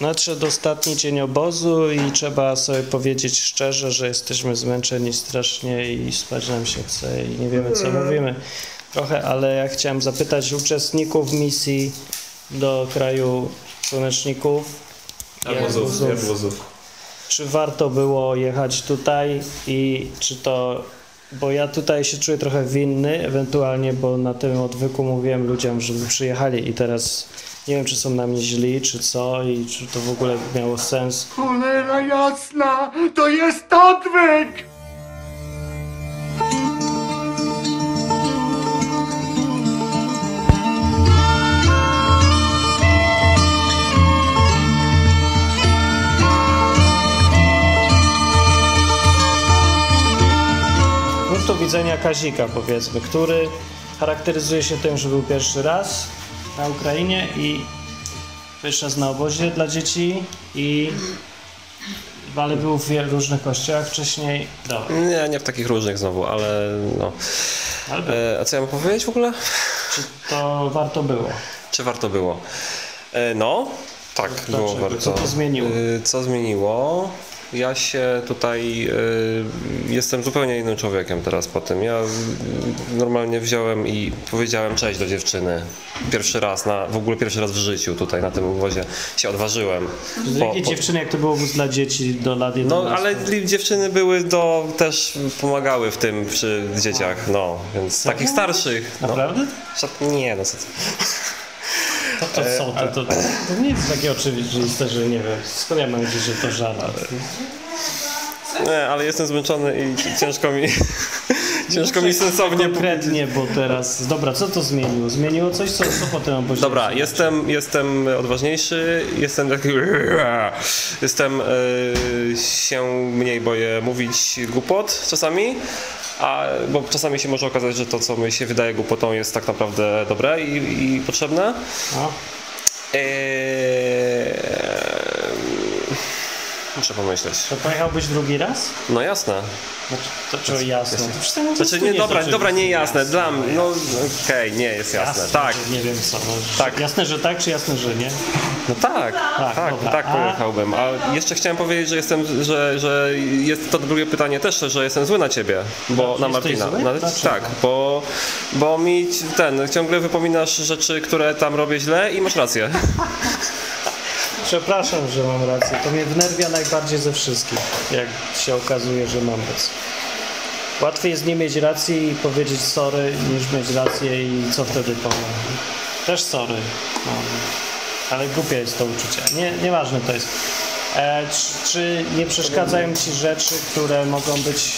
Nadszedł ostatni dzień obozu i trzeba sobie powiedzieć szczerze, że jesteśmy zmęczeni strasznie i spać nam się chce i nie wiemy co mówimy. Trochę, ale ja chciałem zapytać uczestników misji do kraju słoneczników, Jabłozów, jabłozów. czy warto było jechać tutaj i czy to, bo ja tutaj się czuję trochę winny, ewentualnie, bo na tym odwyku mówiłem ludziom, żeby przyjechali i teraz nie wiem, czy są na mnie źli, czy co i czy to w ogóle miało sens. Cholera jasna, to jest odwyk! Punktu widzenia Kazika, powiedzmy, który charakteryzuje się tym, że był pierwszy raz na Ukrainie i pierwszy raz na obozie dla dzieci i ale był w wielu różnych kościołach wcześniej. Dobra, Nie, nie w takich różnych znowu, ale no. ale. E, a co ja mam powiedzieć w ogóle? czy to warto było? Czy warto było? E, no, tak, było Dlaczego? warto. Co to zmieniło? E, co zmieniło? Ja się tutaj e, jestem zupełnie innym człowiekiem teraz po tym. Ja y, normalnie wziąłem i powiedziałem cześć do dziewczyny. Pierwszy raz, na, w ogóle pierwszy raz w życiu tutaj na tym obozie się odważyłem. Po- jakiej po- dziewczyny, jak to było obóz dla dzieci do lat 11? No, ale dziewczyny były do, też pomagały w tym przy dzieciach, no, więc takich starszych. No. Naprawdę? Nie, no co ty. To, to co? To, to, to nie jest takie oczywiste, że nie wiem. Skąd ja mam wiedzieć, że to żart? Nie, ale jestem zmęczony i ciężko mi, ciężko mi sensownie... Konkretnie, bo teraz... Dobra, co to zmieniło? Zmieniło coś, co, co potem? Dobra, jestem, jestem odważniejszy, jestem taki... Jestem, y, się mniej boję mówić głupot czasami, a, bo czasami się może okazać, że to, co mi się wydaje głupotą jest tak naprawdę dobre i, i potrzebne. No. Eee, muszę pomyśleć. To pojechałbyś drugi raz? No jasne. Znaczy, to jasne? To przecież to Znaczy nie dobra, dobra, nie jasne. Dla mnie, no okej, nie jest jasne. Tak, że Nie wiem co. No, Tak. Jasne, że tak, czy jasne, że nie? no tak, tak, tak, dobra. A- pojechałbym. A jeszcze chciałem powiedzieć, że jestem, że, że jest to drugie pytanie też, że jestem zły na ciebie, bo na Martina. zły? No, Dlaczego? tak, bo, bo mi ten, ciągle wypominasz rzeczy, które tam robię źle i masz rację. Przepraszam, że mam rację. To mnie wnerwia najbardziej ze wszystkich, jak się okazuje, że mam rację. Łatwiej jest nie mieć racji i powiedzieć sorry, niż mieć rację i co wtedy powiem. Też sorry. No. Ale głupie jest to uczucie. Nie, nieważne to jest. E, czy, czy nie przeszkadzają Ci rzeczy, które mogą być,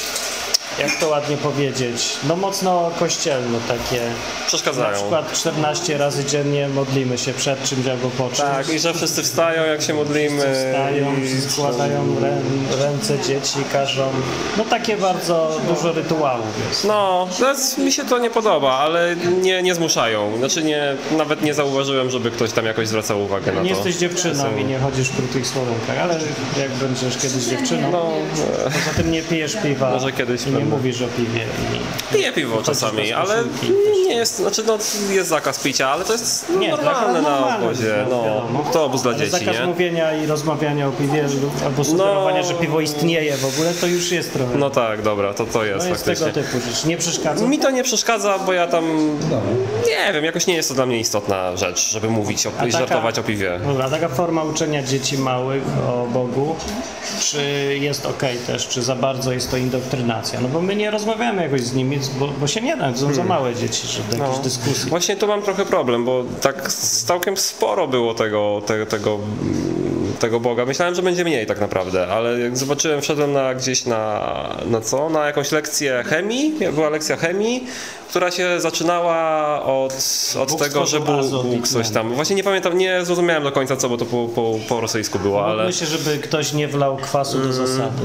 jak to ładnie powiedzieć, no mocno kościelne takie. Na Przeszkadzają. przykład 14 razy dziennie modlimy się przed czymś albo po czymś. Tak, i że wszyscy wstają, jak się modlimy. Wstają, i- składają rę, ręce dzieci, każą. No takie bardzo dużo rytuałów jest. No, teraz mi się to nie podoba, ale nie, nie zmuszają. Znaczy nie, nawet nie zauważyłem, żeby ktoś tam jakoś zwracał uwagę na Nie to. jesteś dziewczyną i nie chodzisz w krótkich spodenkach, ale jak będziesz kiedyś dziewczyną, No, poza tym nie pijesz piwa Może kiedyś nie będę. Mówisz o piwie. I... piję piwo czasami, ale nie, nie jest, znaczy no jest zakaz picia, ale to jest no, Nie, normalne na normalne, obozie. No, wiadomo. to obóz dla dzieci, zakaz nie? mówienia i rozmawiania o piwie lub- albo sugerowania, No. że piwo istnieje w ogóle, to już jest trochę. No tak, dobra, to to jest no jest tego faktycznie. typu rzecz. Nie przeszkadza. Mi to nie przeszkadza, bo ja tam, nie wiem, jakoś nie jest to dla mnie istotna rzecz, żeby mówić o, i taka- żartować o piwie. Dobra, taka forma uczenia dzieci małych o Bogu, czy jest ok też, czy za bardzo jest to indoktrynacja? No bo my nie rozmawiamy jakoś z nimi, bo, bo się nie da, są za małe dzieci, żeby do jakiejś dyskusji. Właśnie tu mam trochę problem, bo tak całkiem sporo było tego, tego, tego, tego Boga. Myślałem, że będzie mniej tak naprawdę, ale jak zobaczyłem, wszedłem na, gdzieś na, na co? Na jakąś lekcję chemii, była lekcja chemii, która się zaczynała od, od Bóg tego, że stworzył Bóg, coś tam. Właśnie nie pamiętam, nie zrozumiałem do końca co, bo to po, po, po rosyjsku było, ale... Myślę, żeby ktoś nie wlał kwasu do zasady.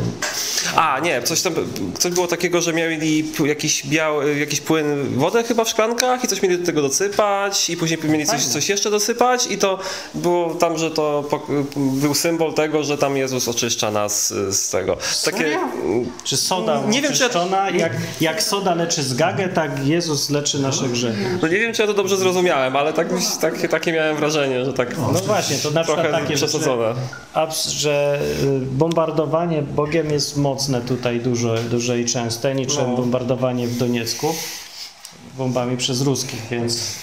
A, nie, coś tam, coś było takiego, że mieli jakiś biały, jakiś płyn, wodę chyba w szklankach i coś mieli do tego dosypać i później mieli coś, coś jeszcze dosypać i to było tam, że to był symbol tego, że tam Jezus oczyszcza nas y, z tego. Takie, Czy soda Nie wiem, czy ja- jak, jak soda leczy zgagę, tak Jezus leczy nasze grzechy. No nie wiem, czy ja to dobrze zrozumiałem, ale tak, takie, takie miałem wrażenie, że tak No właśnie, to na przykład trochę takie, przesadzone. abs- że y, bombardowanie Bogiem jest mocne tutaj dużo, duże i częste, niczym No. bombardowanie w Doniecku bombami przez ruskich, więc,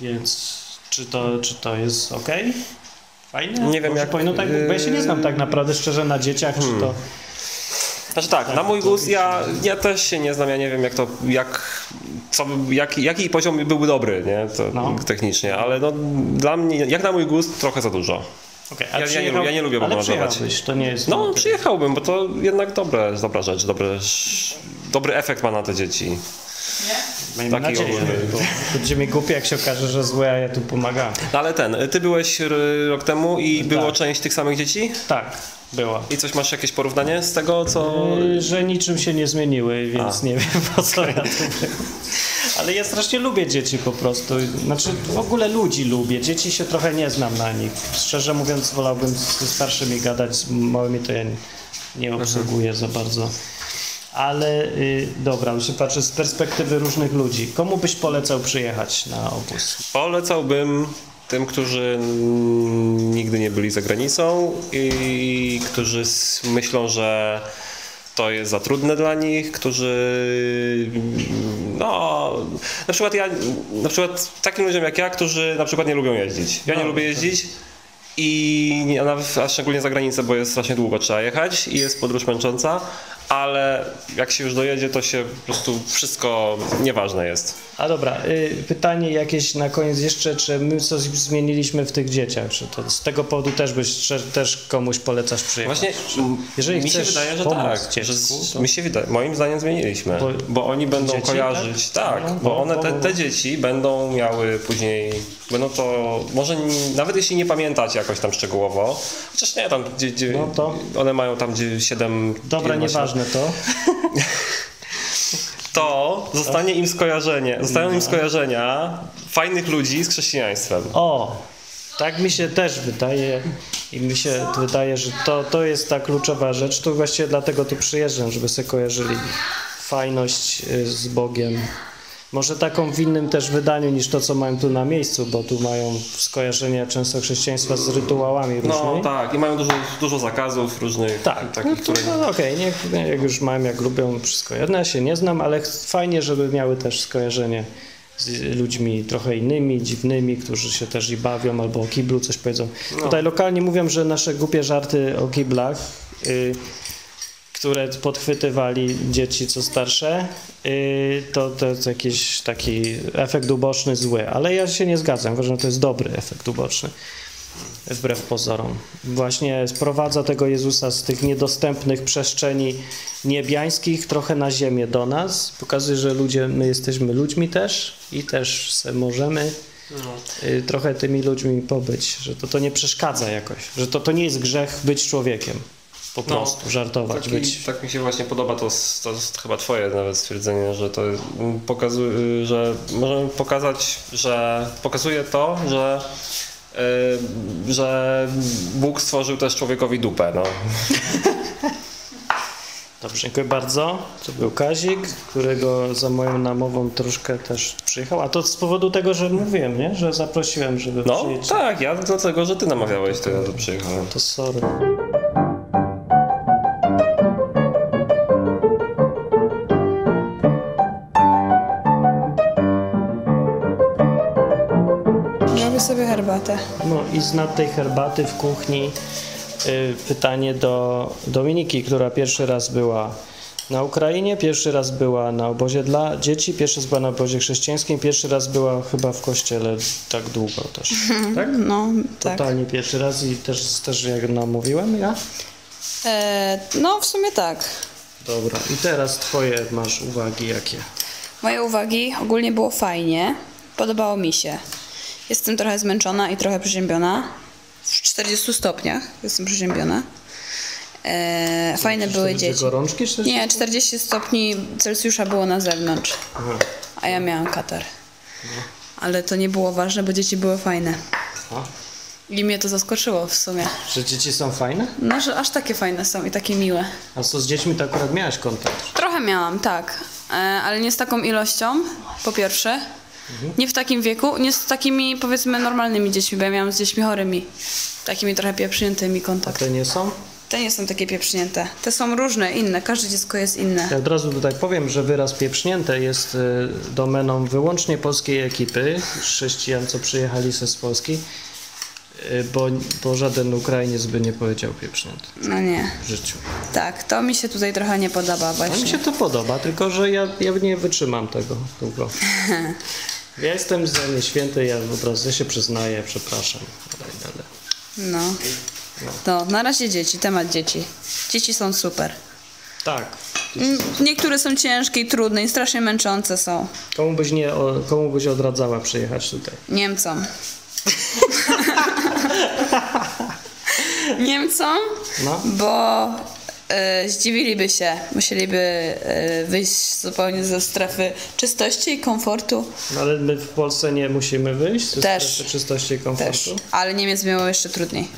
więc czy, to, czy to jest ok? Fajnie? Nie wiem, Może jak- Powinno tak, bo ja się nie znam tak naprawdę szczerze na dzieciach, czy to... Znaczy tak, na mój gust ja, ja też się nie znam, ja nie wiem jak to, jak, co, jak, jaki poziom byłby dobry, nie, to No. technicznie, ale no dla mnie, jak na mój gust trochę za dużo. Okay, Ja- ja nie lubię- ja nie lubię przyjechałbyś, to nie jest... No przyjechałbym, bo to jednak dobre, dobra rzecz, dobre, dobry efekt ma na te dzieci. Miejmy taki nadzieję, ogólny. bo będzie mi głupie, jak się okaże, że złe, a ja tu pomagam. No ale ten, ty byłeś rok temu i było część tych samych dzieci? Tak, była. I coś masz jakieś porównanie z tego, co... Y, Że niczym się nie zmieniły, więc nie wiem po co ja tu. Ale ja strasznie lubię dzieci po prostu. Znaczy w ogóle ludzi lubię. Dzieci się trochę nie znam na nich. Szczerze mówiąc wolałbym ze starszymi gadać, z małymi to ja nie, nie obsługuję za bardzo. Ale y, dobra, już się patrzę z perspektywy różnych ludzi. Komu byś polecał przyjechać na obóz? Polecałbym tym, którzy nigdy nie byli za granicą i którzy myślą, że to jest za trudne dla nich, którzy no na przykład ja na przykład takim ludziom jak ja, którzy na przykład nie lubią jeździć. Ja nie No, lubię jeździć i a szczególnie za granicę, bo jest strasznie długo trzeba jechać i jest podróż męcząca, ale jak się już dojedzie, to się po prostu wszystko nieważne jest. A dobra, y, pytanie jakieś na koniec jeszcze, czy my coś zmieniliśmy w tych dzieciach? Czy to z tego powodu też byś też komuś polecasz przyjechać? Właśnie Jeżeli mi się wydaje, że tak. dziecku, to- Mi się wydaje, moim zdaniem zmieniliśmy. Bo- Bo, oni będą Dzieci, kojarzyć, tak? tak, No, bo bo- one, te, te dzieci będą miały później, będą to, może n- nawet jeśli nie pamiętacie jakoś tam szczegółowo, chociaż nie, tam gdzie, gdzie, No to- one mają tam gdzie 7 Dobra, 11 nieważne to. to zostanie im skojarzenie, zostają im skojarzenia fajnych ludzi z chrześcijaństwem. O, tak mi się też wydaje i mi się wydaje, że to, to jest ta kluczowa rzecz. To właściwie dlatego tu przyjeżdżam, żeby sobie kojarzyli fajność y, z Bogiem. Może taką w innym też wydaniu niż to, co mają tu na miejscu, bo tu mają skojarzenia często chrześcijaństwa z rytuałami różnymi. No tak, i mają dużo, dużo zakazów różnych, Tak, no takich, to, które... no, okej, niech, jak już mają, jak lubią, wszystko jedno, ja się nie znam, ale fajnie, żeby miały też skojarzenie z ludźmi trochę innymi, dziwnymi, którzy się też i bawią, albo o kiblu coś powiedzą. Tutaj lokalnie mówią, że nasze głupie żarty o kiblach, y, które podchwytywali dzieci co starsze, y, to, to jest jakiś taki efekt uboczny zły, ale ja się nie zgadzam, uważam, że to jest dobry efekt uboczny wbrew pozorom. Właśnie sprowadza tego Jezusa z tych niedostępnych przestrzeni niebiańskich trochę na ziemię do nas. Pokazuje, że ludzie, my jesteśmy ludźmi też i też możemy y, trochę tymi ludźmi pobyć, że to, to nie przeszkadza jakoś, że to, to nie jest grzech być człowiekiem. Po No, prostu żartować, Taki, być. Tak mi się właśnie podoba to, to jest chyba twoje nawet stwierdzenie, że to pokazuje, że możemy pokazać, że pokazuje to, że y, że Bóg stworzył też człowiekowi dupę, no. Dobrze, dziękuję bardzo. To był Kazik, którego za moją namową troszkę też przyjechał. A to z powodu tego, że mówiłem, nie? Że zaprosiłem, żeby No przyjechać. tak, ja dlatego, że ty namawiałeś, to ja tu przyjechałem. To sorry. Herbatę. No i z nad tej herbaty w kuchni y, pytanie do Dominiki, która pierwszy raz była na Ukrainie, pierwszy raz była na obozie dla dzieci, pierwszy raz była na obozie chrześcijańskim, pierwszy raz była chyba w kościele tak długo też. Tak? No, tak. Totalnie pierwszy raz i też, też jak namówiłem ja. E, no, w sumie tak. Dobra, i teraz twoje masz uwagi jakie? Moje uwagi ogólnie było fajnie. Podobało mi się. Jestem trochę zmęczona i trochę przeziębiona. W 40 stopniach jestem przeziębiona. E, fajne były dzieci. Gorączki czy Nie, 40 stopni Celsjusza było na zewnątrz, Aha. a ja miałam katar. Ale to nie było ważne, bo dzieci były fajne. A? I mnie to zaskoczyło w sumie. Że dzieci są fajne? No, że aż takie fajne są i takie miłe. A co z dziećmi to akurat miałeś kontakt? Trochę miałam, tak. e, ale nie z taką ilością, po pierwsze. Nie w takim wieku, nie z takimi powiedzmy normalnymi dziećmi, bo ja miałam z dziećmi chorymi. Takimi trochę pieprzniętymi A kontakt. te nie są? Te nie są takie pieprznięte. Te są różne, inne. Każde dziecko jest inne. Ja od razu tutaj powiem, że wyraz pieprznięte jest y, domeną wyłącznie polskiej ekipy, chrześcijan, co przyjechali ze z Polski, y, bo, bo żaden Ukrainiec by nie powiedział pieprznięty No nie. w życiu. Tak, to mi się tutaj trochę nie podoba A właśnie. mi się to podoba, tylko że ja, ja nie wytrzymam tego długo. Ja jestem za nieświęty, ja prostu ja się przyznaję, przepraszam. Ale, ale. No. No, na razie dzieci, temat dzieci. Dzieci są super. Tak. Mm, Niektóre są ciężkie i trudne i strasznie męczące są. Komu byś, nie, o- komu byś odradzała przyjechać tutaj? Niemcom. Niemcom, No. bo zdziwiliby się. Musieliby e, wyjść zupełnie ze strefy czystości i komfortu. No, ale my w Polsce nie musimy wyjść ze Też. strefy czystości i komfortu. Też. Ale Niemiec miało jeszcze trudniej.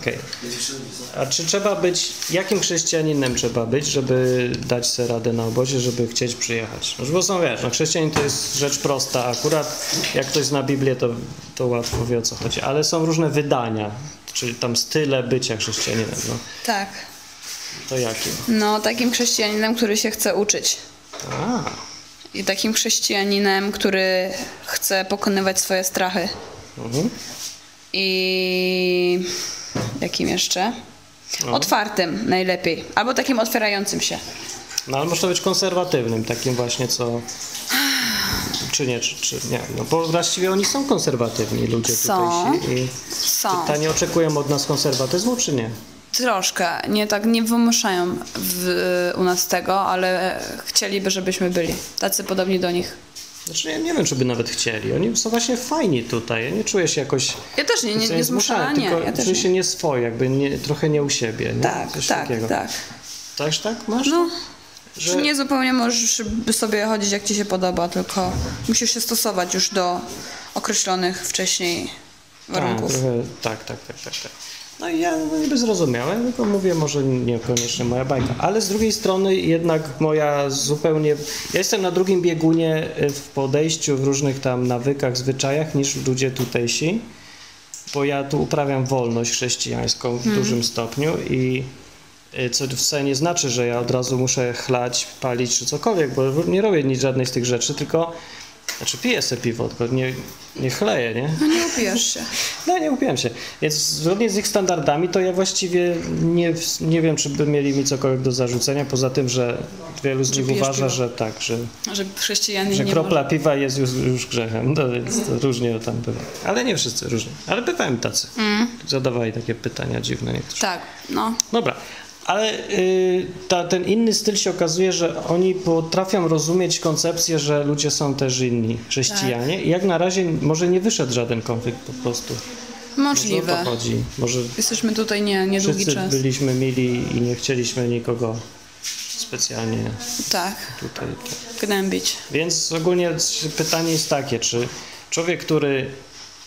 Okej. A czy trzeba być, jakim chrześcijaninem trzeba być, żeby dać sobie radę na obozie, żeby chcieć przyjechać? No, bo są, wiesz, no, chrześcijanin to jest rzecz prosta, akurat jak ktoś zna Biblię, to, to łatwo wie o co chodzi, ale są różne wydania, czyli tam style bycia chrześcijaninem, no. Tak. To jakim? No, takim chrześcijaninem, który się chce uczyć. A, I takim chrześcijaninem, który chce pokonywać swoje strachy. mhm. I jakim jeszcze? Otwartym najlepiej. Albo takim otwierającym się. No ale można być konserwatywnym, takim właśnie co... Czy nie, czy, czy nie. No bo właściwie oni są konserwatywni ludzie Są. tutaj. I Są. pytanie, oczekują od nas konserwatyzmu, czy nie? Troszkę. Nie tak, nie wymuszają w, u nas tego, ale chcieliby, żebyśmy byli tacy podobni do nich. Znaczy ja nie wiem, czy by nawet chcieli. Oni są właśnie fajni tutaj. Ja nie czuję się jakoś... Ja też nie, nie, nie zmuszana, nie. tylko Ja też czuję nie. się nie swoje, jakby nie, trochę nie u siebie. Nie? Tak, Coś tak, takiego. tak. Też tak masz? No, Że- że nie zupełnie możesz sobie chodzić jak ci się podoba, tylko musisz się stosować już do określonych wcześniej tak, warunków. trochę, tak, tak, tak, tak, tak. No i ja no, niby zrozumiałem, tylko mówię, może niekoniecznie moja bajka. Ale z drugiej strony jednak moja zupełnie... Ja jestem na drugim biegunie y, w podejściu, w różnych tam nawykach, zwyczajach niż ludzie tutejsi, bo ja tu uprawiam wolność chrześcijańską w dużym stopniu i y, co wcale nie znaczy, że ja od razu muszę chlać, palić czy cokolwiek, bo nie robię nic żadnej z tych rzeczy, tylko znaczy piję sobie piwo, tylko nie, nie chleję, nie? No nie upijesz się. No nie upiłem się. Więc zgodnie z ich standardami to ja właściwie nie, nie wiem, czy by mieli mi cokolwiek do zarzucenia, poza tym, że wielu z nich uważa, piwo? że tak, że, Że chrześcijanin że nie kropla może. piwa jest już, już grzechem. No więc różnie tam bywa. Ale nie wszyscy, różnie. Ale bywałem tacy. Zadawali takie pytania dziwne niektórzy. Tak, no. Dobra. Ale y, ta, ten inny styl się okazuje, że oni potrafią rozumieć koncepcję, że ludzie są też inni, chrześcijanie. I jak na razie może nie wyszedł żaden konflikt po prostu. Może o Możliwe. to chodzi. Może Jesteśmy tutaj nie, niedługi wszyscy czas. byliśmy mili i nie chcieliśmy nikogo specjalnie Tak, tutaj. gnębić. Więc ogólnie pytanie jest takie, czy człowiek, który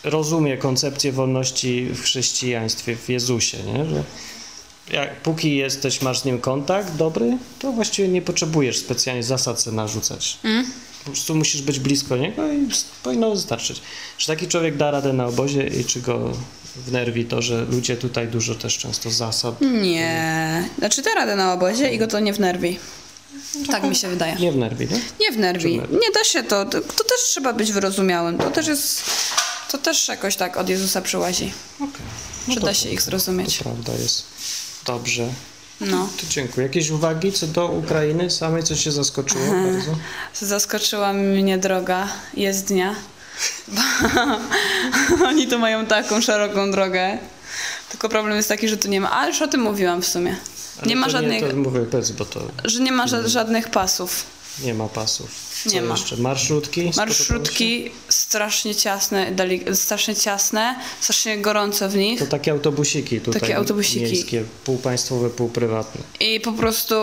rozumie koncepcję wolności w chrześcijaństwie, w Jezusie, nie? że jak, póki jesteś, masz z nim kontakt dobry, to właściwie nie potrzebujesz specjalnie zasad sobie narzucać. Po prostu musisz być blisko niego i powinno wystarczyć. Czy taki człowiek da radę na obozie i czy go wnerwi to, że ludzie tutaj dużo też często zasad Nie. Znaczy da radę na obozie i go to nie wnerwi. Tak mi się wydaje. nie wnerwi, nie? Nie wnerwi. Wnerwi? Nie da się to. To to też trzeba być wyrozumiałym. To też jest... To też jakoś tak od Jezusa przyłazi. Okej. Że to- da się ich zrozumieć. To prawda jest. Dobrze. No. To dziękuję. Jakieś uwagi co do Ukrainy samej, co się zaskoczyło bardzo? Zaskoczyła mnie droga jezdnia. Oni tu mają taką szeroką drogę. Tylko problem jest taki, że tu nie ma. Ale już o tym mówiłam w sumie. Ale Nie ma żadnych. Nie, to mówię bez, bo to Że nie ma ża- żadnych pasów. nie ma pasów. Co Nie ma. jeszcze? Marszrutki? Marszrutki strasznie ciasne, strasznie ciasne, strasznie gorąco w nich. To takie autobusiki tutaj. Takie autobusiki. Miejskie, półpaństwowe, półprywatne. I po prostu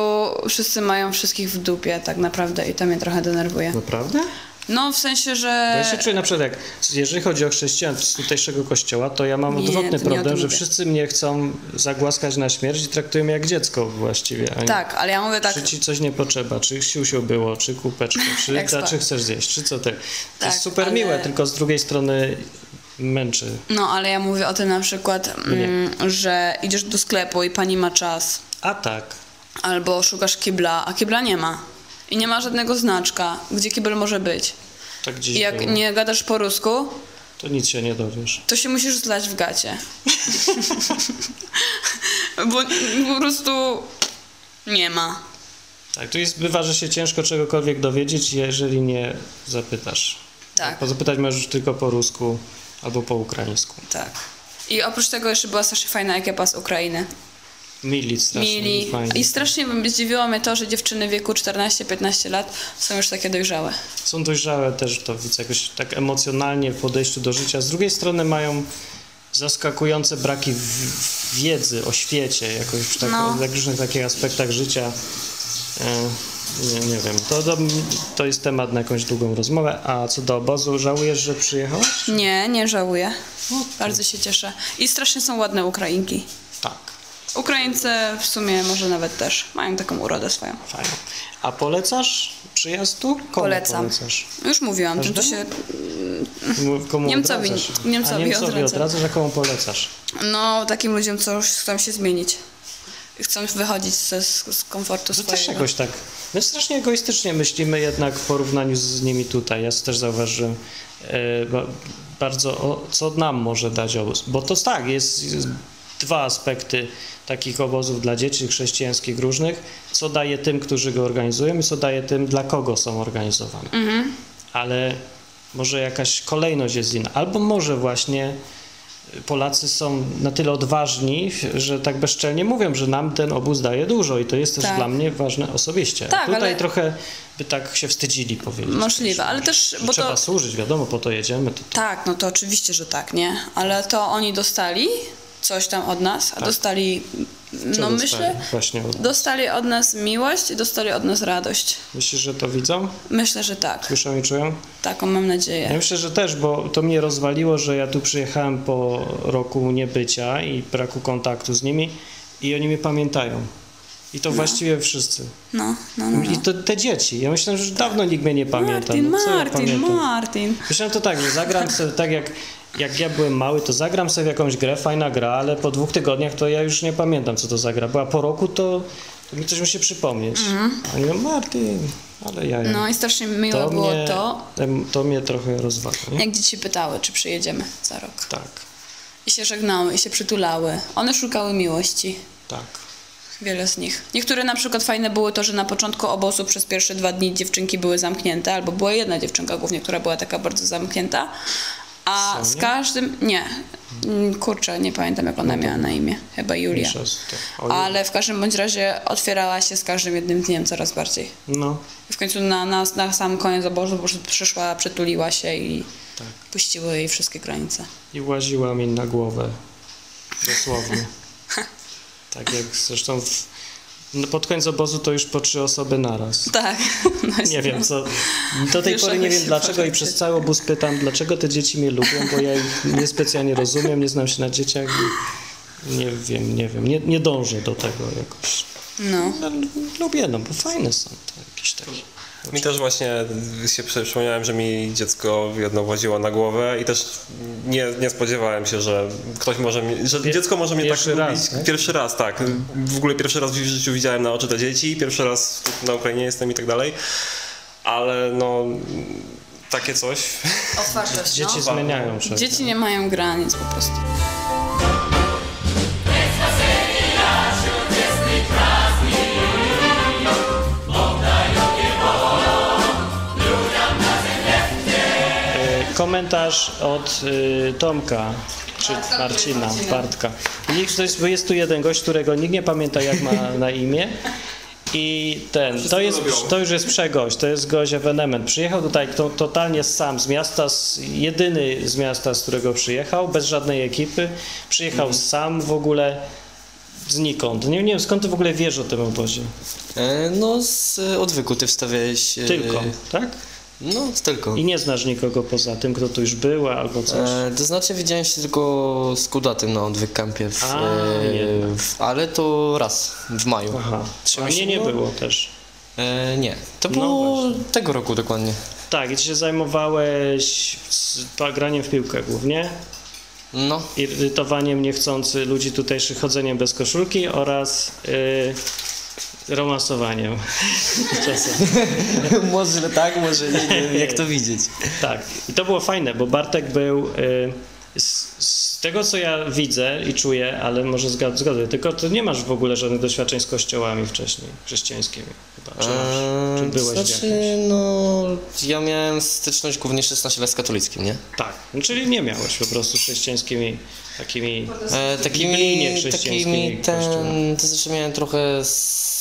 wszyscy mają wszystkich w dupie tak naprawdę i to mnie trochę denerwuje. Naprawdę? No w sensie, że... ja się czuję na przykład, jak, jeżeli chodzi o chrześcijan z tutejszego kościoła, to ja mam Nie, odwrotny problem, że wszyscy mnie chcą zagłaskać na śmierć i traktują mnie jak dziecko właściwie. Tak, ale ja mówię tak... Czy ci coś nie potrzeba, czy siusiu było, czy kupeczkę, czy, spa- czy chcesz zjeść, czy co ty. To Tak, jest super ale- miłe, tylko z drugiej strony męczy. No, ale ja mówię o tym na przykład, mm, że idziesz do sklepu i pani ma czas, A tak, albo szukasz kibla, a kibla nie ma. I nie ma żadnego znaczka, gdzie kibel może być. tak gdzieś I jak było. nie gadasz po rusku, to nic się nie dowiesz. to się musisz zlać w gacie. Bo po prostu nie ma. Tak, tu jest, bywa, że się ciężko czegokolwiek dowiedzieć, jeżeli nie zapytasz. Tak, Bo zapytać możesz tylko po rusku albo po ukraińsku. tak. I oprócz tego jeszcze była strasznie fajna ekipa z Ukrainy. Mili strasznie, Mili. fajnie. I strasznie zdziwiło mnie to, że dziewczyny w wieku 14-15 lat są już takie dojrzałe. Są dojrzałe też, to widzę, jakoś tak emocjonalnie w podejściu do życia. Z drugiej strony mają zaskakujące braki w- wiedzy o świecie, jakoś w tak, No. o różnych takich aspektach życia. E, nie, nie wiem, to, to, to jest temat na jakąś długą rozmowę. A co do obozu, żałujesz, że przyjechałaś? Nie, nie żałuję. Bardzo się cieszę. I strasznie są ładne Ukrainki. Tak, Ukraińcy w sumie może nawet też mają taką urodę swoją. fajnie. A polecasz przyjazd tu? Komu Polecam. polecasz? Już mówiłam, tym to się. Komu Niemcowi- odradzasz? Niemcowi a Niemcowi odradzasz, a komu polecasz? No, takim ludziom, co już chcą się zmienić. Chcą wychodzić ze, z komfortu To też swojego. jakoś tak. My strasznie egoistycznie myślimy jednak w porównaniu z nimi tutaj. Ja też zauważyłem e, ba- bardzo, o, co nam może dać obóz. Bo to tak, jest, jest dwa aspekty takich obozów dla dzieci chrześcijańskich różnych. Co daje tym, którzy go organizują i co daje tym, dla kogo są organizowane. Ale może jakaś kolejność jest inna. Albo może właśnie Polacy są na tyle odważni, że tak bezczelnie mówią, że nam ten obóz daje dużo i to jest też Tak. dla mnie ważne osobiście. Tak, Tutaj ale- trochę by tak się wstydzili powiedzieć. Możliwe, ale też, bo trzeba to... służyć, wiadomo, po to jedziemy. To, to. Tak, no to oczywiście, że tak, nie? Ale to oni dostali coś tam od nas, a dostali, Co no dostali? myślę, Właśnie, od- dostali od nas miłość i dostali od nas radość. myślisz, że to widzą? Myślę, że tak. Słyszą i czują? Taką mam Ja nadzieję. myślę, że też, bo to mnie rozwaliło, że ja tu przyjechałem po roku niebycia i braku kontaktu z nimi i oni mnie pamiętają. I to właściwie wszyscy. No, no, no. I no. to te dzieci. Ja myślałem, że dawno nikt mnie nie pamięta. Martin, no, ja Martin, pamiętam? Martin. Myślałem to tak, że zagram sobie tak jak, jak ja byłem mały, to zagram sobie w jakąś grę, fajna gra, ale po dwóch tygodniach to ja już nie pamiętam, co to za gra. Była po roku, to, to mi coś musi przypomnieć. A nie Martin, ale ja. Mhm. No i strasznie miło to, było mnie, to, to mnie trochę rozwala. Nie? jak dzieci pytały, czy przyjedziemy za rok. Tak, I się żegnały, i się przytulały. One szukały miłości. tak. Wiele z nich. Niektóre na przykład fajne było to, że na początku obozu przez pierwsze dwa dni dziewczynki były zamknięte, albo była jedna dziewczynka głównie, która była taka bardzo zamknięta. A z Sonia? każdym. Nie. Mm, Kurczę, nie pamiętam jak ona miała na imię. Chyba Julia. Z Ale w każdym bądź razie otwierała się z każdym jednym dniem coraz bardziej. No, I w końcu na, na, na sam koniec obozu po prostu przyszła, przytuliła się i tak. puściły jej wszystkie granice. I łaziła mi na głowę. Dosłownie. tak jak zresztą w, no pod koniec obozu to już po trzy osoby naraz. Tak. No Nie wiem, co. Do tej pory nie wiem dlaczego i przez cały obóz pytam, dlaczego te dzieci mnie lubią, bo ja ich niespecjalnie rozumiem, nie znam się na dzieciach i nie wiem, nie wiem, nie, nie dążę do tego jakoś. No. No, lubię, no bo fajne są to jakieś takie. Mi też właśnie się przypomniałem, że mi dziecko jedno właziło na głowę i też nie, nie spodziewałem się, że ktoś może mi, że Pier- dziecko może mnie tak raz, lubić. tak? Pierwszy raz, tak. W ogóle pierwszy raz w życiu widziałem na oczy te dzieci, pierwszy raz na Ukrainie jestem i tak dalej. Ale no takie coś. Otwartość, Dzieci no. zmieniają się. Dzieci nie mają granic po prostu. Komentarz od y, Tomka, czy Marcina, Bartka. Nikt, to jest, bo jest tu jeden gość, którego nikt nie pamięta jak ma na imię. I ten, to, jest, to już jest przegość, to jest gość ewenement. Przyjechał tutaj to, totalnie sam z miasta, z, jedyny z miasta, z którego przyjechał, bez żadnej ekipy. Przyjechał sam w ogóle znikąd. Nie, nie wiem skąd ty w ogóle wiesz o tym obozie. E, No z e, odwyku ty wstawiałeś... e, Tylko, tak? No, tylko. I nie znasz nikogo poza tym, kto tu już był albo coś. E, to znaczy widziałem się tylko z Kudatym na odwyk campie, w, A, e, w, ale to raz w maju. Aha. Trzy A mnie nie było też. E, nie, to No było właśnie. tego roku dokładnie. Tak, i ty się zajmowałeś z, graniem w piłkę głównie, No, irytowaniem niechcący ludzi tutejszych chodzeniem bez koszulki oraz yy, romansowaniem. Czasem. może tak, może nie, nie wiem jak to widzieć. Tak, i to było fajne, bo Bartek był. y, z, z tego co ja widzę i czuję, ale może zgad, zgaduję, tylko ty nie masz w ogóle żadnych doświadczeń z kościołami wcześniej, chrześcijańskimi chyba. Czy, masz, czy Eee, byłeś znaczy, jakimś? no, ja miałem styczność głównie 16 lat z katolickim, nie? Tak, no, czyli nie miałeś po prostu chrześcijańskimi takimi. E, takimi, chrześcijańskimi takimi ten, to znaczy miałem trochę z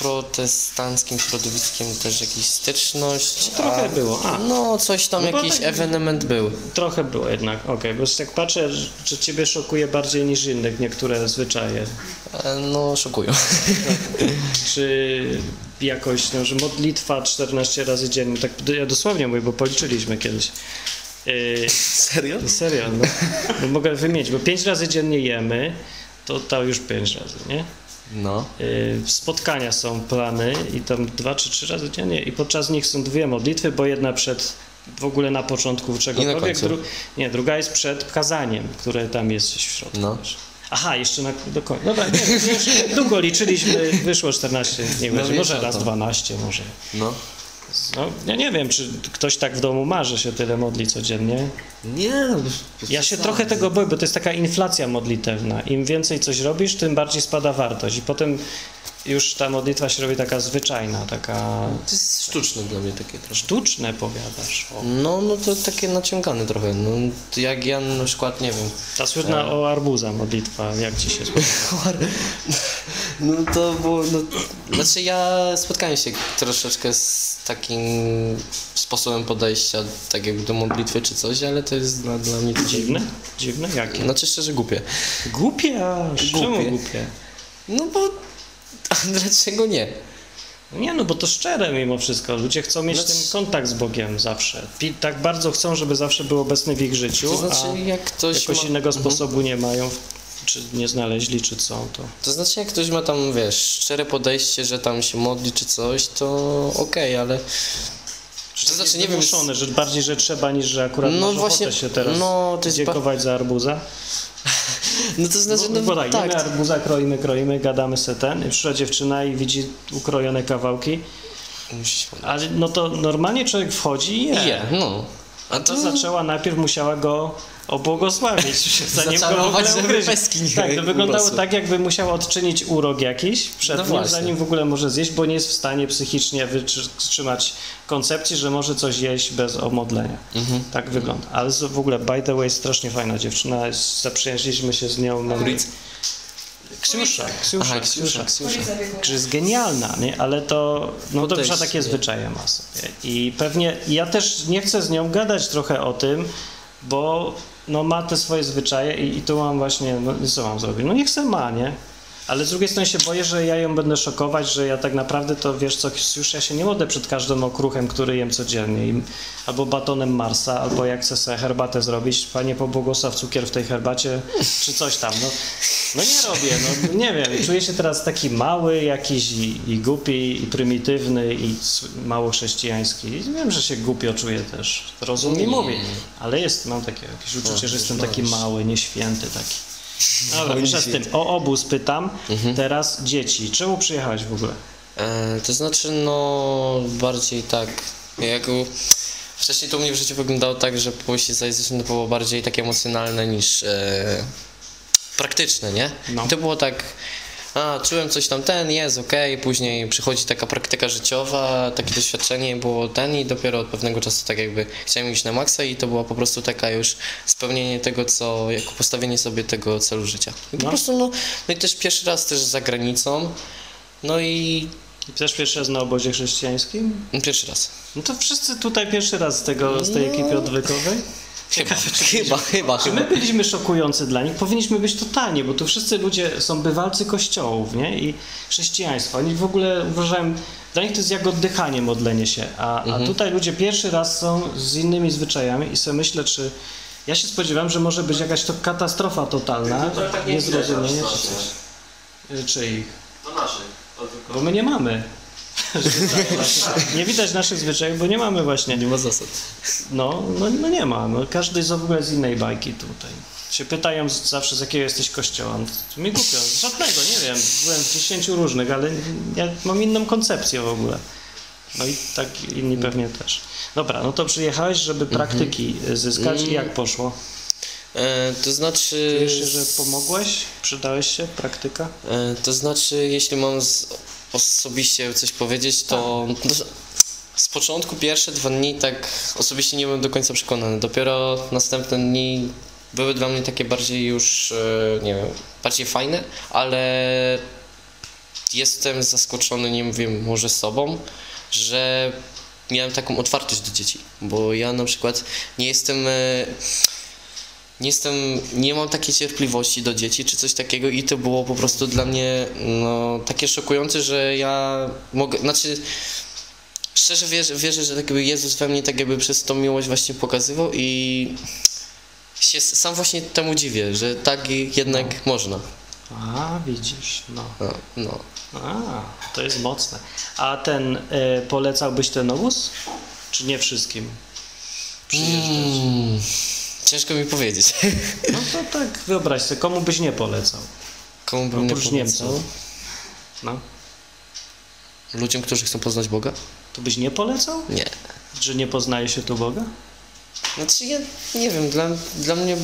protestanckim środowiskiem też jakiś styczność. Trochę było, a. No, coś tam, No jakiś tak- ewenement był. Trochę było jednak, okej, bo jak patrzę, że- że ciebie szokuje bardziej niż innych niektóre zwyczaje. E, no, szokują. Czy jakoś, no, że modlitwa 14 razy dziennie, tak ja dosłownie mówię, bo policzyliśmy kiedyś. Yy, Serio? serio, no, no mogę wymienić, bo 5 razy dziennie jemy, to to już 5 razy, nie? No. Yy, spotkania są plany i tam dwa czy trzy razy dziennie i podczas nich są dwie modlitwy, bo jedna przed w ogóle na początku czegokolwiek, dru, nie, druga jest przed kazaniem, które tam jest w środku. No. Aha, jeszcze na, do końca. Dobra, nie, już długo liczyliśmy, wyszło 14, nie No wiem, wiesz może raz to. 12, może. No. No, ja nie wiem, czy ktoś tak w domu ma, że się tyle modli codziennie. Nie, no, Ja się trochę tego boję, bo to jest taka inflacja modlitewna. Im więcej coś robisz, tym bardziej spada wartość. I potem już ta modlitwa się robi taka zwyczajna, taka To jest sztuczne dla mnie takie troszkę. sztuczne, powiadasz. O. No, no to takie naciągane trochę. No, jak ja na przykład, nie wiem, Ta słynna o arbuza modlitwa, jak ci się spodoba? No to było, no, znaczy ja spotkałem się troszeczkę z takim sposobem podejścia, tak jakby do modlitwy czy coś, ale to jest dla, dla mnie Dziwne? Dziwne? Jakie? Znaczy szczerze głupie. Głupie. Czemu Głupie. głupie? No bo, a dlaczego nie? Nie, no bo to szczere mimo wszystko. Ludzie chcą mieć Znaczy- ten kontakt z Bogiem zawsze. Tak bardzo chcą, żeby zawsze był obecny w ich życiu, To znaczy a jak ktoś jakoś ma, innego Mhm. sposobu nie mają, czy nie znaleźli, czy co, to... To znaczy jak ktoś ma tam, wiesz, szczere podejście, że tam się modli czy coś, to okej, ale... To znaczy nie wiem, że bardziej, że trzeba, niż że akurat No właśnie, się teraz no, to jest ba- dziękować za arbuza. No to znaczy, No, no, tak, jemy arbuza, kroimy, kroimy, gadamy se ten, i przyszła dziewczyna i widzi ukrojone kawałki, ale no to normalnie człowiek wchodzi i je. Je, no. A To zaczęła, najpierw musiała go obłogosławić, zanim go w ogóle nie Tak, to wyglądało tak, jakby musiała odczynić urok jakiś przed No nim, właśnie. zanim w ogóle może zjeść, bo nie jest w stanie psychicznie wytrzymać koncepcji, że może coś jeść bez omodlenia. Mhm. Tak wygląda. Ale w ogóle, by the way, strasznie fajna dziewczyna. Zaprzyjaźniliśmy się z nią. Mamy... Kuric? Ksiusza, Ksiusza, Aha, Ksiusza. Ksiusza, Ksiusza. Jest genialna, nie? ale to, no to przecież takie zwyczaje ma sobie. I pewnie, ja też nie chcę z nią gadać trochę o tym, bo no ma te swoje zwyczaje i, i tu mam właśnie, no co mam zrobić? No niech se ma, nie? Ale z drugiej strony się boję, że ja ją będę szokować, że ja tak naprawdę to, wiesz co, już ja się nie łodę przed każdym okruchem, który jem codziennie. Albo batonem Marsa, albo jak chcę sobie herbatę zrobić, panie pobłogosław cukier w tej herbacie, czy coś tam. No, no nie robię, no nie wiem. Czuję się teraz taki mały jakiś i, i głupi, i prymitywny, i mało chrześcijański. I wiem, że się głupio czuję też. Rozum mi mówi. Ale jest, mam takie jakieś uczucie, że jestem taki mały, nieświęty taki. Dobra, mniejsza z tym. O obóz pytam. Teraz dzieci. Czemu przyjechałeś w ogóle? E, to znaczy, no, bardziej tak, jak u- wcześniej to u mnie w życiu wyglądało tak, że pójście za Jezusem to było bardziej takie emocjonalne niż e, praktyczne, nie? No. I to było tak, a, czułem coś tam, ten jest, okej, później przychodzi taka praktyka życiowa, takie doświadczenie było ten i dopiero od pewnego czasu tak jakby chciałem iść na maksa i to była po prostu taka już spełnienie tego, co, jako postawienie sobie tego celu życia. I po No. prostu, no, no i też pierwszy raz też za granicą, no i I Też pierwszy raz na obozie chrześcijańskim? Pierwszy raz. No to wszyscy tutaj pierwszy raz z, tego, z tej ekipy odwykowej. Chyba, chyba, chyba, Czy my byliśmy szokujący dla nich? Powinniśmy być totalnie, bo tu wszyscy ludzie są bywalcy kościołów, nie? I chrześcijaństwa. Oni w ogóle uważałem, Dla nich to jest jak oddychanie, modlenie się. A, a tutaj ludzie pierwszy raz są z innymi zwyczajami i sobie myślę, czy... Ja się spodziewam, że może być jakaś to katastrofa totalna, niezrozumienie czy coś. Czyich? To naszych. Bo my nie mamy. nie widać naszych zwyczajów, bo nie mamy właśnie. Nie ma zasad. No, no, no nie ma. No, każdy jest w ogóle z innej bajki tutaj. Się pytają z- zawsze, z jakiego jesteś kościoła. To mi głupio. Z Żadnego, nie wiem. Byłem w dziesięciu różnych, ale ja mam inną koncepcję w ogóle. No i tak inni pewnie też. Dobra, no to przyjechałeś, żeby praktyki zyskać i jak poszło? E, to znaczy... Czujesz że pomogłeś? Przydałeś się? Praktyka? E, To znaczy, jeśli mam z, osobiście coś powiedzieć, to no, z początku pierwsze dwa dni tak osobiście nie byłem do końca przekonany. Dopiero następne dni były dla mnie takie bardziej już, e, nie wiem, bardziej fajne, ale jestem zaskoczony, nie wiem, może sobą, że miałem taką otwartość do dzieci, bo ja na przykład nie jestem... nie jestem, nie mam takiej cierpliwości do dzieci czy coś takiego i to było po prostu dla mnie no, takie szokujące, że ja mogę, znaczy szczerze wierzę, wierzę, że tak jakby Jezus we mnie tak jakby przez tą miłość właśnie pokazywał i się sam właśnie temu dziwię, że tak jednak można. A, widzisz, no. No, no. A, to jest mocne. A ten, y, polecałbyś ten obóz? Czy nie wszystkim? Przyjeżdżać? Mm, ciężko mi powiedzieć. No to tak, wyobraź sobie, komu byś nie polecał? Komu bym nie Oprócz polecał? Niemców. No, Ludziom, którzy chcą poznać Boga? to byś nie polecał? Nie. Że nie poznaje się tu Boga? Znaczy ja nie wiem, dla, dla mnie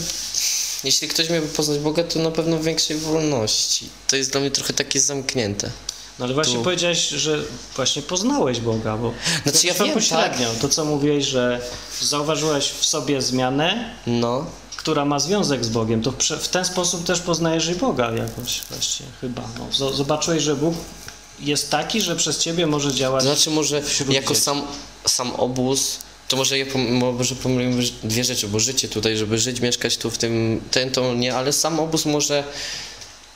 jeśli ktoś miałby poznać Boga, to na pewno większej wolności. To jest dla mnie trochę takie zamknięte. No ale właśnie Tu. powiedziałeś, że właśnie poznałeś Boga, bo Znaczy ja to wiem, pośrednio, to co mówiłeś, że zauważyłeś w sobie zmianę, No, która ma związek z Bogiem, to w, ten sposób też poznajesz i Boga jakoś właśnie, chyba. No, zo- zobaczyłeś, że Bóg jest taki, że przez ciebie może działać. to znaczy może jako dzieci. sam, sam obóz, to może ja pom- może pomyliłem dwie rzeczy, bo życie tutaj, żeby żyć, mieszkać tu w tym, ten to nie, ale sam obóz może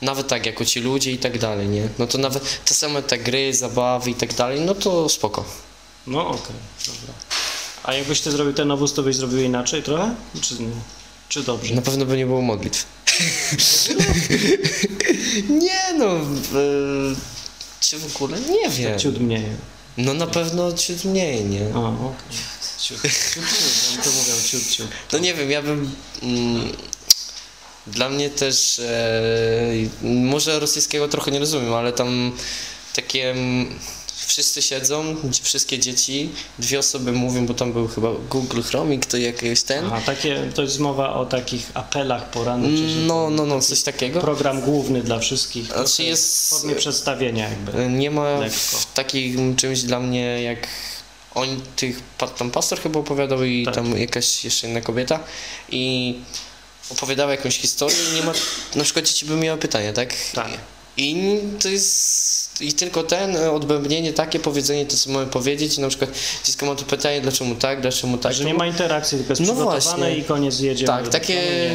nawet tak, jako ci ludzie i tak dalej, nie? No to nawet te same te gry, zabawy i tak dalej, no to spoko. No okej, dobra. A jakbyś ty zrobił ten obóz, to byś zrobił inaczej trochę? Czy? Czy dobrze? Na pewno by nie było modlitw. nie no, e, czy w ogóle? Nie wiem. Ciut mniej. No na pewno ciut mniej, nie? O, okej. Ciut, ciut, ciut, oni to mówią ciut, ciut. No nie wiem, ja bym... Mm, dla mnie też... E, może rosyjskiego trochę nie rozumiem, ale tam takie... mm, Wszyscy siedzą, wszystkie dzieci, dwie osoby mówią, bo tam był chyba Google Chromik, to jakiegoś ten. A takie, to jest mowa o takich apelach porannych, że No, no, no, coś takiego. program główny dla wszystkich. Znaczy jest- W formie przedstawienia jakby. Nie ma Lekko. w takim czymś dla mnie jak oni, tych, tam pastor chyba opowiadał i Tak. tam jakaś jeszcze inna kobieta i opowiadała jakąś historię i nie ma, na przykład dzieci by miały pytania, tak? Tak. I to jest, i tylko ten e, odbębnienie, takie powiedzenie, to co mamy powiedzieć i na przykład dziecko ma to pytanie, dlaczego tak, dlaczego tak. że nie ma interakcji, tylko jest No przygotowane i koniec jedziemy. Tak, takie nie.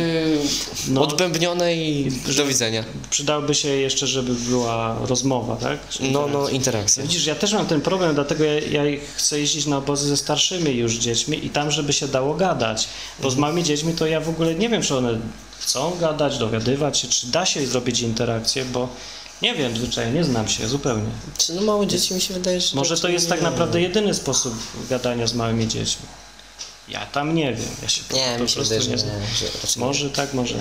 No. odbębnione i do widzenia. Przydałoby się jeszcze, żeby była rozmowa, tak? No, no, interakcja. interakcja. Widzisz, ja też mam ten problem, dlatego ja, ja chcę jeździć na obozy ze starszymi już dziećmi i tam, żeby się dało gadać. Bo z małymi dziećmi to ja w ogóle nie wiem, czy one chcą gadać, dowiadywać się, czy da się zrobić interakcję, bo nie wiem zwyczajnie, nie znam się zupełnie. Czy no małe dzieci mi się wydaje, że Może to jest tak naprawdę jedyny sposób gadania z małymi dziećmi. Ja tam nie wiem, ja się po, Nie, po się prostu wydaje, nie znam. Nie. Może tak, może nie.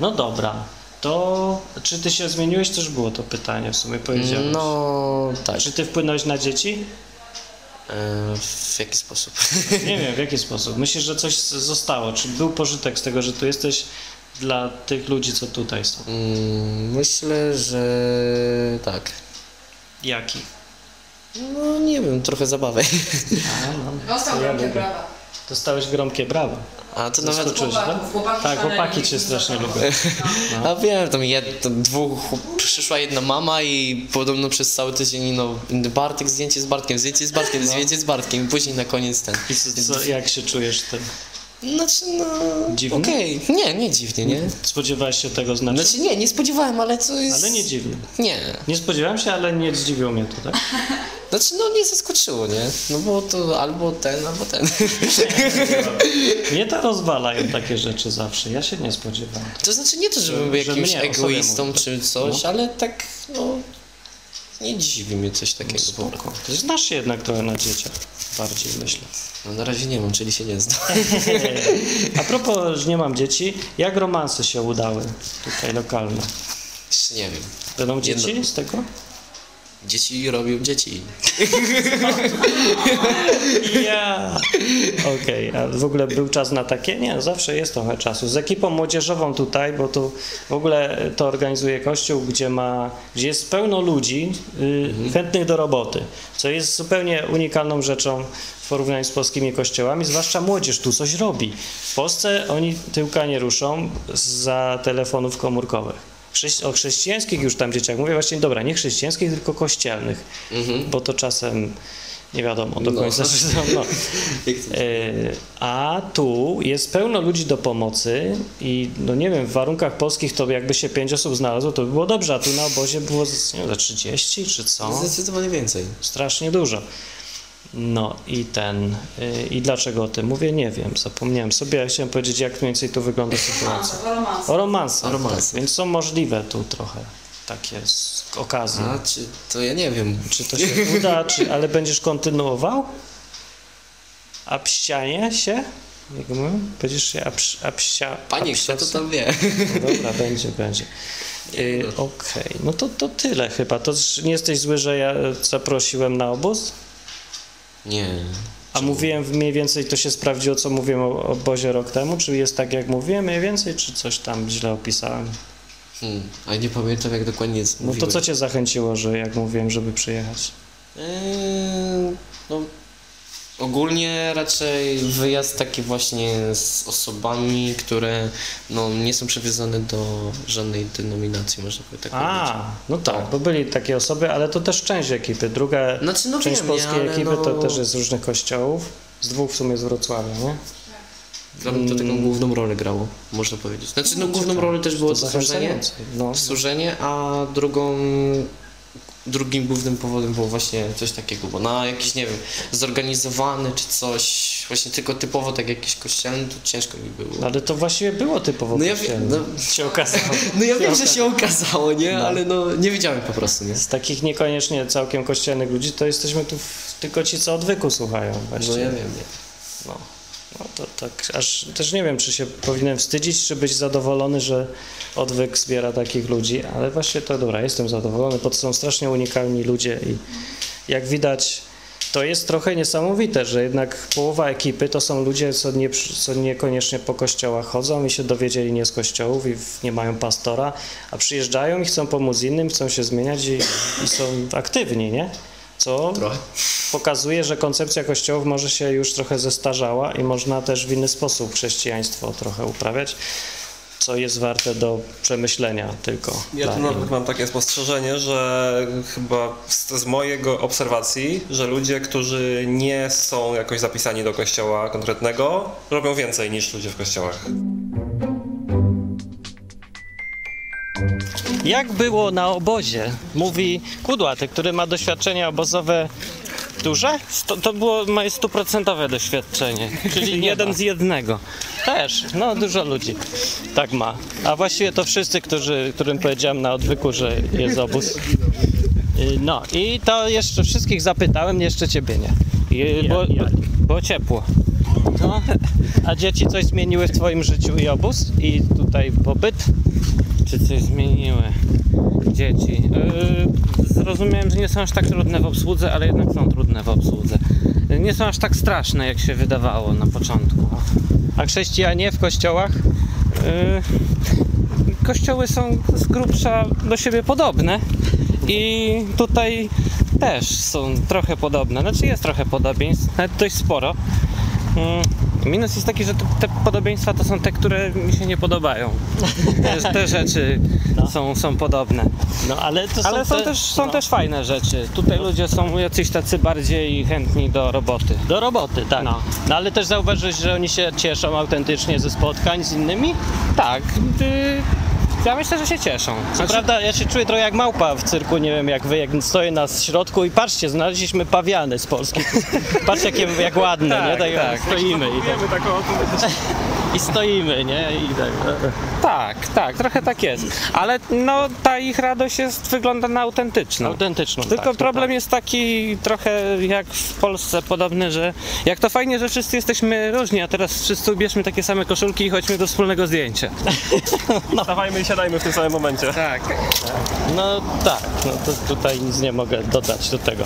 No dobra, to czy ty się zmieniłeś? Też było to pytanie w sumie powiedziałeś. No, tak. Czy ty wpłynąłeś na dzieci? E, w jaki sposób? Nie wiem, w jaki sposób. Myślisz, że coś zostało? Czy był pożytek z tego, że tu jesteś dla tych ludzi, co tutaj są? Mm, Myślę, że tak. Jaki? No nie wiem, trochę zabawy. A, no. Dostał To ja gromkie lubię. brawa. Dostałeś gromkie brawa. A to nawet... Zaskoczyłeś, Chłopaków, tak? chłopaki Tak, szaleni, chłopaki cię nie strasznie lubią. A wiem, tam jed, tam dwóch, przyszła jedna mama i podobno przez cały tydzień, no, Bartek, zdjęcie z Bartkiem, zdjęcie z Bartkiem, zdjęcie z Bartkiem i później na koniec ten. I co, co, jak się czujesz tym? Znaczy, no, Dziwnie? okej, nie, nie dziwnie, nie? Spodziewałeś się tego znaczy? Znaczy, nie, nie spodziewałem, ale to jest... Ale nie dziwnie. Nie. Nie spodziewałem się, ale nie zdziwiło mnie to, tak? Znaczy, no nie zaskoczyło, nie? No bo to albo ten, albo ten. Mnie to rozwalają takie rzeczy zawsze. Ja się nie spodziewałem. To znaczy nie to, żebym był Że jakimś egoistą czy coś, ale tak, no... Nie dziwi mnie coś takiego po prostu. Znasz się jednak trochę na dzieciach. Bardziej myślę. No na razie nie mam, czyli się nie znam. A propos, że nie mam dzieci, jak romanse się udały tutaj lokalne? Nie wiem. Będą dzieci Jedno- z tego? Dzieci robią dzieci. Ja. Okej, a w ogóle był czas na takie? Nie, zawsze jest trochę czasu. Z ekipą młodzieżową tutaj, bo tu w ogóle to organizuje kościół, gdzie ma, gdzie jest pełno ludzi y, chętnych do roboty, co jest zupełnie unikalną rzeczą w porównaniu z polskimi kościołami, zwłaszcza młodzież tu coś robi. W Polsce oni tyłka nie ruszą za telefonów komórkowych. O chrześcijańskich już tam dzieciach mówię, właśnie dobra, nie chrześcijańskich, tylko kościelnych, bo to czasem nie wiadomo do No. końca, czy to, no. E, A tu jest pełno ludzi do pomocy i no nie wiem, w warunkach polskich to jakby się pięć osób znalazło, to by było dobrze, a tu na obozie było nie wiem, ze 30 czy co? Zdecydowanie więcej. Strasznie dużo. No i ten, y, i dlaczego o tym mówię, nie wiem, zapomniałem sobie, ja chciałem powiedzieć, jak mniej więcej tu wygląda sytuacja. O romansach. O romansach. Tak, więc są możliwe tu trochę takie z okazji. A czy to ja nie wiem. Czy to się uda, czy, ale będziesz kontynuował? A pścianie się? Jak mówię? Będziesz się abś, abścia, Panie, kto to tam wie? No dobra, będzie, będzie. Y, Okej, no to, to tyle chyba. To nie jesteś zły, że ja e, zaprosiłem na obóz? Nie. A mówiłem mniej więcej, to się sprawdziło, co mówiłem o obozie rok temu? Czy jest tak, jak mówiłem mniej więcej, czy coś tam źle opisałem? Hmm, ale nie pamiętam jak dokładnie jest. No to co cię zachęciło, że jak mówiłem, żeby przyjechać? Eee, no, ogólnie raczej wyjazd taki właśnie z osobami, które no, nie są przywiązane do żadnej denominacji, można by tak powiedzieć. A, no tak, bo byli takie osoby, ale to też część ekipy. Druga Znaczy, no część wiem, polskiej nie, ekipy no- to też jest z różnych kościołów. Z dwóch w sumie z Wrocławia, nie? Dla mnie to taką główną rolę grało, można powiedzieć. Znaczy, no główną rolę też było To służenie. No. służenie, a drugą drugim głównym powodem było właśnie coś takiego, bo na jakiś, nie wiem, zorganizowany czy coś, właśnie tylko typowo tak jakiś kościelny, to ciężko mi było. Ale to właściwie było typowo No ja kościelne. no- się okazało. No ja wiem, że się okazało, nie? Ale no nie wiedziałem po prostu, nie? Z takich niekoniecznie całkiem kościelnych ludzi, to jesteśmy tu w, tylko ci, co odwyku słuchają No właściwie. ja wiem, nie? No, no to tak, aż też nie wiem, czy się powinienem wstydzić, czy być zadowolony, że odwyk zbiera takich ludzi, ale właśnie to dobra, jestem zadowolony, bo to są strasznie unikalni ludzie i jak widać, to jest trochę niesamowite, że jednak połowa ekipy to są ludzie, co, nie, co niekoniecznie po kościołach chodzą i się dowiedzieli nie z kościołów i nie mają pastora, a przyjeżdżają i chcą pomóc innym, chcą się zmieniać i, i są aktywni, nie? Co Trochę. pokazuje, że koncepcja kościołów może się już trochę zestarzała i można też w inny sposób chrześcijaństwo trochę uprawiać, co jest warte do przemyślenia tylko. Ja tu nawet mam takie spostrzeżenie, że chyba z, z mojego obserwacji, że ludzie, którzy nie są jakoś zapisani do kościoła konkretnego, robią więcej niż ludzie w kościołach. Jak było na obozie? Mówi Kudłaty, który ma doświadczenie obozowe duże? To, to było moje stuprocentowe doświadczenie, czyli jeden z jednego. Też, no dużo ludzi tak ma. A właściwie to wszyscy, którzy, którym powiedziałem na odwyku, że jest obóz. Y, No i to jeszcze wszystkich zapytałem, jeszcze ciebie nie. I, bo, bo, było ciepło. No, a dzieci coś zmieniły w twoim życiu i obóz? I tutaj pobyt? Czy coś zmieniły dzieci? Yy, zrozumiałem, że nie są aż tak trudne w obsłudze, ale jednak są trudne w obsłudze. Nie są aż tak straszne, jak się wydawało na początku. A chrześcijanie w kościołach? Yy, kościoły są z grubsza do siebie podobne i tutaj też są trochę podobne. Znaczy jest trochę podobieństw, nawet dość sporo. Minus jest taki, że te, te podobieństwa to są te, które mi się nie podobają. Te, te rzeczy są, są podobne. No ale to Ale są, te- też, są no. też fajne rzeczy. Tutaj ludzie są jacyś tacy bardziej chętni do roboty. Do roboty, tak. No. No. ale też zauważyłeś, że oni się cieszą autentycznie ze spotkań z innymi? Tak, y, ja myślę, że się cieszą. Co Znaczy, prawda ja się czuję trochę jak małpa w cyrku, nie wiem jak wy, jak stoję na środku i patrzcie, znaleźliśmy pawiany z Polski. Patrzcie jakie, jak ładne, Tak, nie? Tak, jak tak. stoimy i, tak, i stoimy, nie? I tak. tak, tak, trochę tak jest. Ale no ta ich radość jest, wygląda na autentyczną. Autentyczną. Tylko tak, problem tak. jest taki trochę jak w Polsce podobny, że jak to fajnie, że wszyscy jesteśmy różni, a teraz wszyscy ubierzmy takie same koszulki i chodźmy do wspólnego zdjęcia. Stawajmy i siadajmy w tym samym momencie. Tak. No tak, no to tutaj nic nie mogę dodać do tego.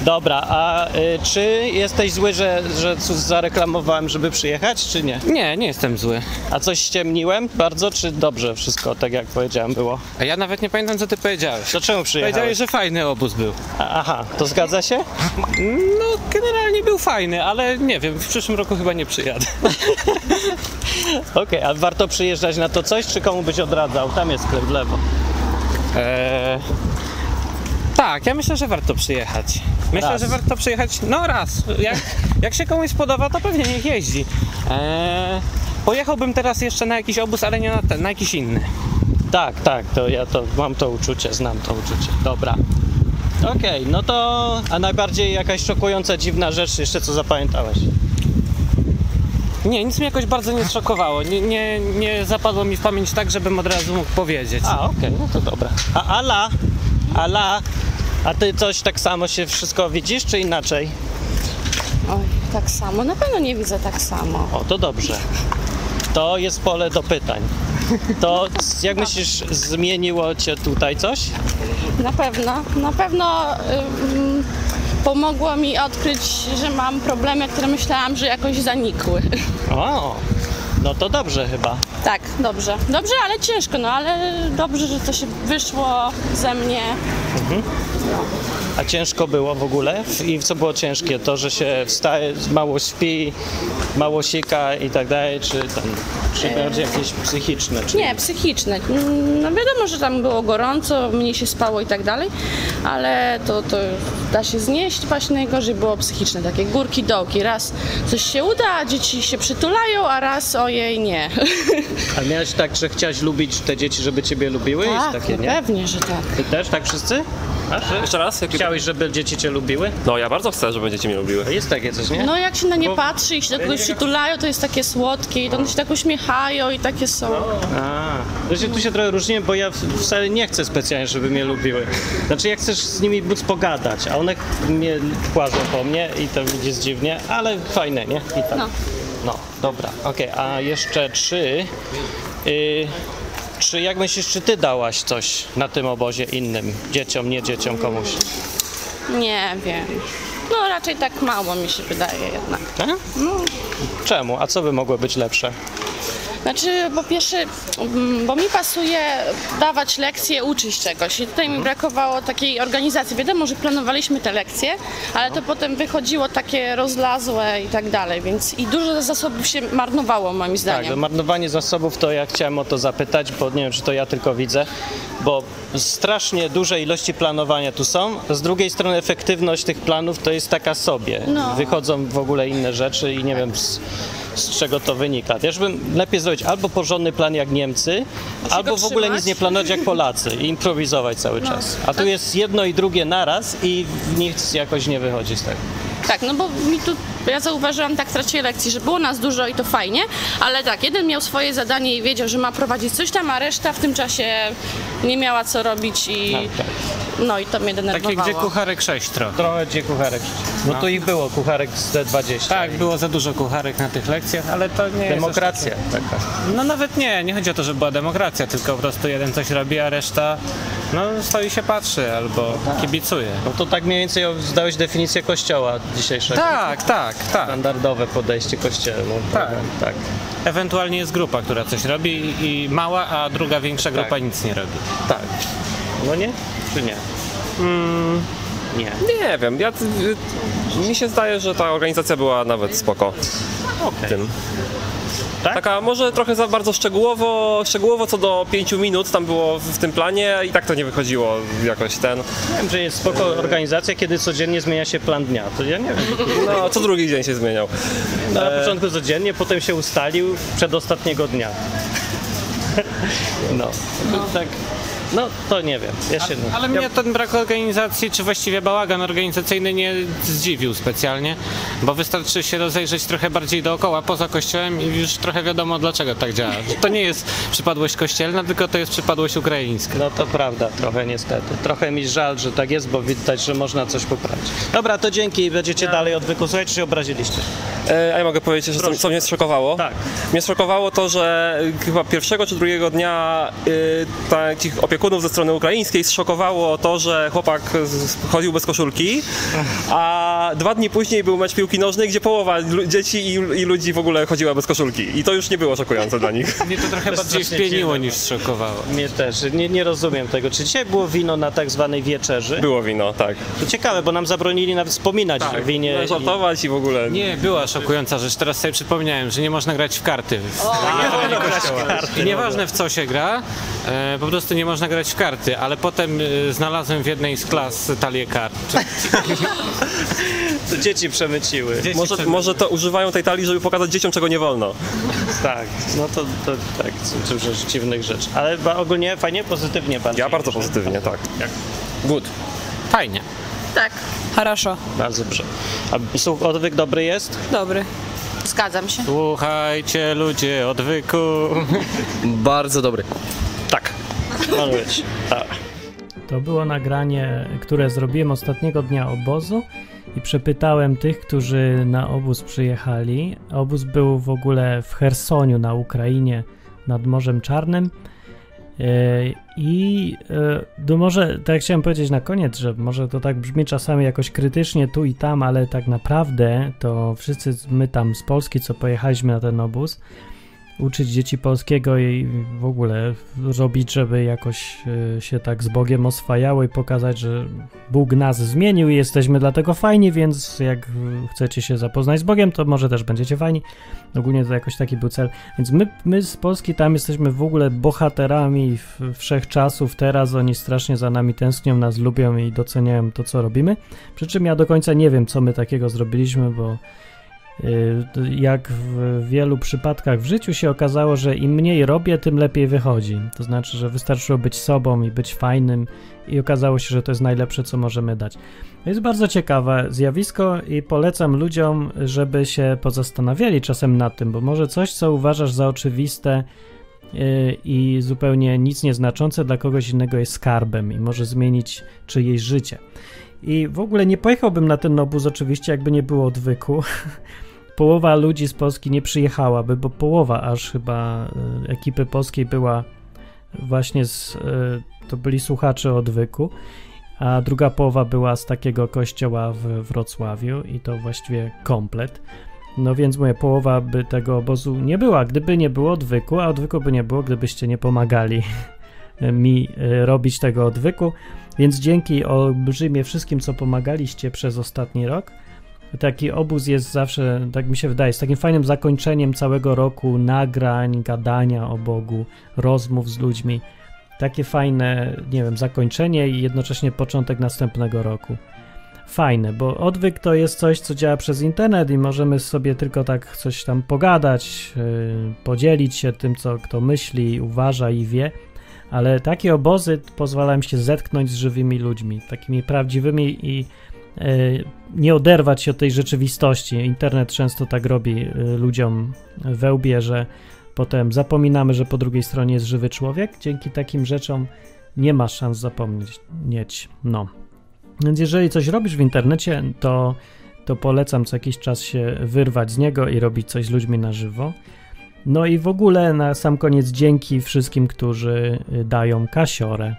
Dobra, a y, czy jesteś zły, że, że cóż zareklamowałem, żeby przyjechać, czy nie? Nie, nie jestem zły. A coś ściemniłem bardzo, czy dobrze wszystko, tak jak powiedziałem, było? A ja nawet nie pamiętam, co ty powiedziałeś. To czemu przyjechałeś? Powiedziałeś, że fajny obóz był. A- Aha, to zgadza się? No, generalnie był fajny, ale nie wiem, w przyszłym roku chyba nie przyjadę. Okej, a warto przyjeżdżać na to coś, czy komu byś odradzał? Tam jest sklep w lewo. Eee, tak, ja myślę, że warto przyjechać. Myślę, Raz. że warto przyjechać, no raz. Jak, jak się komuś spodoba, to pewnie niech jeździ. Eee, pojechałbym teraz jeszcze na jakiś obóz, ale nie na ten, na jakiś inny. Tak, tak, to ja to mam to uczucie, znam to uczucie. Dobra. Okej, no to a najbardziej jakaś szokująca, dziwna rzecz jeszcze co zapamiętałeś? Nie, nic mnie jakoś bardzo nie zszokowało. Nie, nie, nie zapadło mi w pamięć tak, żebym od razu mógł powiedzieć. A, okej, no to dobra. A Ala, Ala, a ty coś tak samo się wszystko widzisz, czy inaczej? Oj, tak samo. Na pewno nie widzę tak samo. O, to dobrze. To jest pole do pytań. To jak myślisz, zmieniło cię tutaj coś? Na pewno. Na pewno ym, pomogło mi odkryć, że mam problemy, które myślałam, że jakoś zanikły. O, no to dobrze chyba. Tak, dobrze. Dobrze, ale ciężko, no ale dobrze, że to się wyszło ze mnie. A ciężko było w ogóle? I co było ciężkie? To, że się wstaje, mało śpi, mało sika i tak dalej, czy tam, czy bardziej jakieś psychiczne? Czy... Nie, psychiczne. Mm, No wiadomo, że tam było gorąco, mniej się spało i tak dalej, ale to, to da się znieść. Właśnie najgorzej było psychiczne, takie górki, dołki. Raz coś się uda, a dzieci się przytulają, a raz ojej nie. A miałeś tak, że chciałaś lubić te dzieci, żeby ciebie lubiły? Jest tak, takie, nie? pewnie, że tak. Ty też tak wszyscy? A, Jeszcze raz? Jaki... Chciałeś, żeby dzieci cię lubiły? No ja bardzo chcę, żeby dzieci mnie lubiły. Jest takie coś, nie? No jak się na nie Bo- patrzy i się do kogoś przytulają, to jest takie słodkie i to one się tak uśmiechają i takie są. A, to się, tu się trochę różnimy, bo ja w- wcale nie chcę specjalnie, żeby mnie lubiły. Znaczy, ja chcesz z nimi móc pogadać, a one mnie płażą po mnie i to jest dziwnie, ale fajne, nie? I tak. No. No, dobra, okej, a jeszcze czy... Y, czy jak myślisz, czy ty dałaś coś na tym obozie innym? Dzieciom, nie dzieciom, komuś? Nie wiem. No raczej tak mało mi się wydaje jednak. A? Czemu? A co by mogło być lepsze? Znaczy, po pierwsze, mm, bo mi pasuje dawać lekcje, uczyć czegoś. I tutaj mi brakowało takiej organizacji. Wiadomo, że planowaliśmy te lekcje, ale to potem wychodziło takie rozlazłe i tak dalej, więc i dużo zasobów się marnowało moim Tak, zdaniem. to marnowanie zasobów to ja chciałem o to zapytać, bo nie wiem, czy to ja tylko widzę, bo strasznie duże ilości planowania tu są. Z drugiej strony efektywność tych planów to jest taka sobie. No. Wychodzą w ogóle inne rzeczy i nie wiem z, z czego to wynika. Ja bym lepiej zrobić albo porządny plan jak Niemcy, albo w ogóle nic nie planować jak Polacy i improwizować cały No. czas. A tu jest jedno i drugie naraz i nic jakoś nie wychodzi z tego. Tak, no bo mi tu, ja zauważyłam tak w trakcie lekcji, że było nas dużo i to fajnie, ale tak, jeden miał swoje zadanie i wiedział, że ma prowadzić coś tam, a reszta w tym czasie nie miała co robić i Tak, tak. no i to mnie Takie denerwowało. gdzie kucharek sześć trochę. Trochę gdzie kucharek. No tu ich było, kucharek z D20. Tak, było za dużo kucharek na tych lekcjach, ale to nie jest Demokracja taka. takie- No nawet nie, nie chodzi o to, że była demokracja, tylko po prostu jeden coś robi, a reszta no stoi się patrzy albo kibicuje. No to tak mniej więcej zdałeś definicję kościoła dzisiejszego. Tak, tak, tak. Standardowe podejście kościelne. Tak. tak. Ewentualnie jest grupa, która coś robi i mała, a druga większa grupa Tak. nic nie robi. Tak. No nie? Czy nie? Nie. Nie wiem, ja, y, mi się zdaje, że ta organizacja była nawet spoko. Okej. Tym. Tak? Taka może trochę za bardzo szczegółowo, szczegółowo co do 5 minut tam było w tym planie i tak to nie wychodziło jakoś ten. Wiem, że jest spoko organizacja, kiedy codziennie zmienia się plan dnia. To ja nie wiem. No, co drugi dzień się zmieniał. Na początku codziennie, potem się ustalił przedostatniego dnia. No, tak. No, to nie wiem. Ja się nie. Ale mnie ten brak organizacji, czy właściwie bałagan organizacyjny nie zdziwił specjalnie, bo wystarczy się rozejrzeć trochę bardziej dookoła, poza kościołem i już trochę wiadomo dlaczego tak działa. To nie jest przypadłość kościelna, tylko to jest przypadłość ukraińska. No to prawda, trochę niestety. Trochę mi żal, że tak jest, bo widać, że można coś poprawić. Dobra, to dzięki. Będziecie dalej odwyku słuchać, czy się obraziliście? E, a ja mogę powiedzieć, że co, co mnie zszokowało? Tak. Mnie zszokowało to, że chyba pierwszego czy drugiego dnia y, takich opiekunów ze strony ukraińskiej zszokowało to, że chłopak chodził bez koszulki, a dwa dni później był mecz piłki nożnej, gdzie połowa dzieci i, i ludzi w ogóle chodziła bez koszulki. I to już nie było szokujące dla nich. Mnie to trochę bardziej wpieniło niż szokowało. Mnie też. Nie, nie rozumiem tego. Czy dzisiaj było wino na tak zwanej wieczerzy? Było wino, tak. To ciekawe, bo nam zabronili nawet wspominać o winie. i- Żartować i w ogóle. Nie, była szokująca rzecz. Teraz sobie przypomniałem, że nie można grać w karty. W, Nie wolno grać w karty. I nieważne w co się gra, e, po prostu nie można grać w karty, ale potem e, znalazłem w jednej z klas talię kart. To dzieci przemyciły. Może, może to używają tej talii, żeby pokazać dzieciom, czego nie wolno. Tak, no to, to tak, dużo dziwnych rzeczy. Ale ba- ogólnie fajnie, pozytywnie bardzo. Ja bardzo pozytywnie, tak. Good. Fajnie. Tak, Хорошо. Bardzo dobrze. A słuch, odwyk dobry jest? Dobry. zgadzam się. Słuchajcie ludzie, odwyku. Bardzo dobry. Być. Tak. To było nagranie, które zrobiłem ostatniego dnia obozu i przepytałem tych, którzy na obóz przyjechali. Obóz był w ogóle w Chersoniu na Ukrainie nad Morzem Czarnym. E, I e, no może, tak chciałem powiedzieć na koniec, że może to tak brzmi czasami jakoś krytycznie tu i tam, ale tak naprawdę to wszyscy my tam z Polski, co pojechaliśmy na ten obóz, uczyć dzieci polskiego i w ogóle robić, żeby jakoś e, się tak z Bogiem oswajały i pokazać, że Bóg nas zmienił i jesteśmy dlatego fajni, więc jak chcecie się zapoznać z Bogiem, to może też będziecie fajni. Ogólnie to jakoś taki był cel. Więc my, my z Polski tam jesteśmy w ogóle bohaterami wszechczasów. Teraz oni strasznie za nami tęsknią, nas lubią i doceniają to, co robimy. Przy czym ja do końca nie wiem, co my takiego zrobiliśmy, bo y, jak w wielu przypadkach w życiu się okazało, że im mniej robię, tym lepiej wychodzi. To znaczy, że wystarczyło być sobą i być fajnym i okazało się, że to jest najlepsze, co możemy dać. To jest bardzo ciekawe zjawisko i polecam ludziom, żeby się pozastanawiali czasem nad tym, bo może coś, co uważasz za oczywiste yy, i zupełnie nic nieznaczące dla kogoś innego jest skarbem i może zmienić czyjeś życie. I w ogóle nie pojechałbym na ten obóz oczywiście, jakby nie było odwyku. Połowa ludzi z Polski nie przyjechałaby, bo połowa aż chyba y, ekipy polskiej była właśnie z, y, to byli słuchacze odwyku, a druga połowa była z takiego kościoła w Wrocławiu i to właściwie komplet. No więc moja połowa by tego obozu nie była, gdyby nie było odwyku, a odwyku by nie było, gdybyście nie pomagali mi y, robić tego odwyku. Więc dzięki olbrzymie wszystkim, co pomagaliście przez ostatni rok. Taki obóz jest zawsze, tak mi się wydaje, z takim fajnym zakończeniem całego roku nagrań, gadania o Bogu, rozmów z ludźmi. Takie fajne, nie wiem, zakończenie i jednocześnie początek następnego roku. Fajne, bo odwyk to jest coś, co działa przez internet i możemy sobie tylko tak coś tam pogadać, yy, podzielić się tym, co kto myśli, uważa i wie ale takie obozy pozwalają się zetknąć z żywymi ludźmi, takimi prawdziwymi i nie oderwać się od tej rzeczywistości. Internet często tak robi e, ludziom we łbie, że potem zapominamy, że po drugiej stronie jest żywy człowiek. Dzięki takim rzeczom nie ma szans zapomnieć. No. Więc jeżeli coś robisz w internecie, to, to polecam co jakiś czas się wyrwać z niego i robić coś z ludźmi na żywo. No i w ogóle na sam koniec dzięki wszystkim, którzy y, dają kasiorę.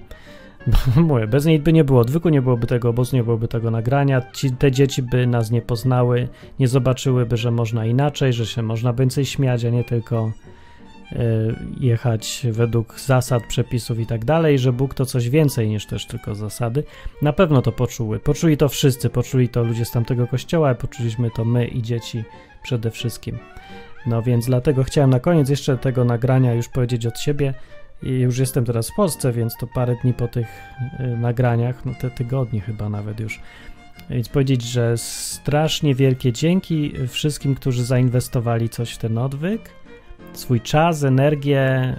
Mówię, bez niej by nie było odwyku, nie byłoby tego obozu, nie byłoby tego nagrania. Ci, te dzieci by nas nie poznały, nie zobaczyłyby, że można inaczej, że się można więcej śmiać, a nie tylko y, jechać według zasad, przepisów i tak dalej, że Bóg to coś więcej niż też tylko zasady. Na pewno to poczuły. Poczuli to wszyscy, poczuli to ludzie z tamtego kościoła, poczuliśmy to my i dzieci przede wszystkim. No więc dlatego chciałem na koniec jeszcze tego nagrania już powiedzieć od siebie. I już jestem teraz w Polsce, więc to parę dni po tych y, nagraniach, no te tygodnie chyba nawet już. Więc powiedzieć, że strasznie wielkie dzięki wszystkim, którzy zainwestowali coś w ten odwyk. swój czas, energię, e,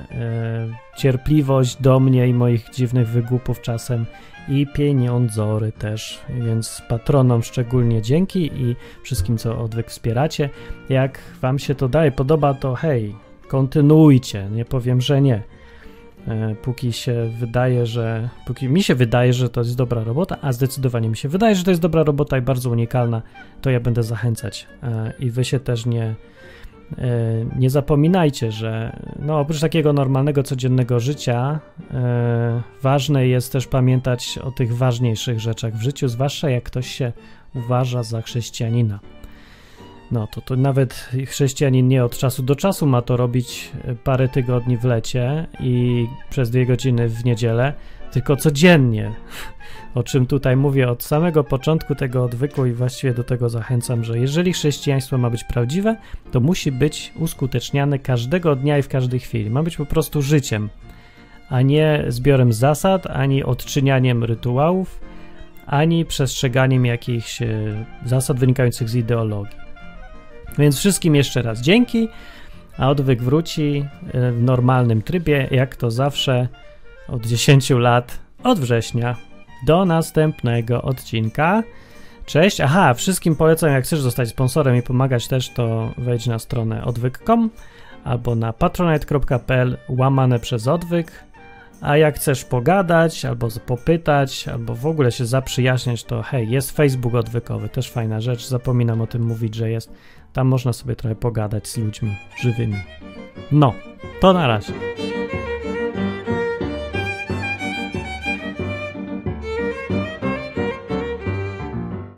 cierpliwość do mnie i moich dziwnych wygłupów czasem i pieniądzory też, więc patronom szczególnie dzięki i wszystkim, co odwyk wspieracie. Jak wam się to daje, podoba, to hej, kontynuujcie, nie powiem, że nie. E, Póki się wydaje, że. Póki mi się wydaje, że to jest dobra robota, a zdecydowanie mi się wydaje, że to jest dobra robota i bardzo unikalna, to ja będę zachęcać. E, I wy się też nie. e, Nie zapominajcie, że no, oprócz takiego normalnego, codziennego życia, ważne jest też pamiętać o tych ważniejszych rzeczach w życiu, zwłaszcza jak ktoś się uważa za chrześcijanina. No to, to nawet chrześcijanin nie od czasu do czasu ma to robić e, parę tygodni w lecie i przez dwie godziny w niedzielę, tylko codziennie. O czym tutaj mówię od samego początku tego odwyku i właściwie do tego zachęcam, że jeżeli chrześcijaństwo ma być prawdziwe, to musi być uskuteczniane każdego dnia i w każdej chwili. Ma być po prostu życiem, a nie zbiorem zasad, ani odczynianiem rytuałów, ani przestrzeganiem jakichś e, zasad wynikających z ideologii. Więc wszystkim jeszcze raz dzięki, a odwyk wróci e, w normalnym trybie, jak to zawsze od 10 lat, od września. Do następnego odcinka. Cześć. Aha, wszystkim polecam, jak chcesz zostać sponsorem i pomagać też, to wejdź na stronę odwyk.com albo na patronite.pl łamane przez odwyk. A jak chcesz pogadać, albo popytać, albo w ogóle się zaprzyjaźniać, to hej, jest Facebook odwykowy, też fajna rzecz. Zapominam o tym mówić, że jest. Tam można sobie trochę pogadać z ludźmi żywymi. No, to na razie.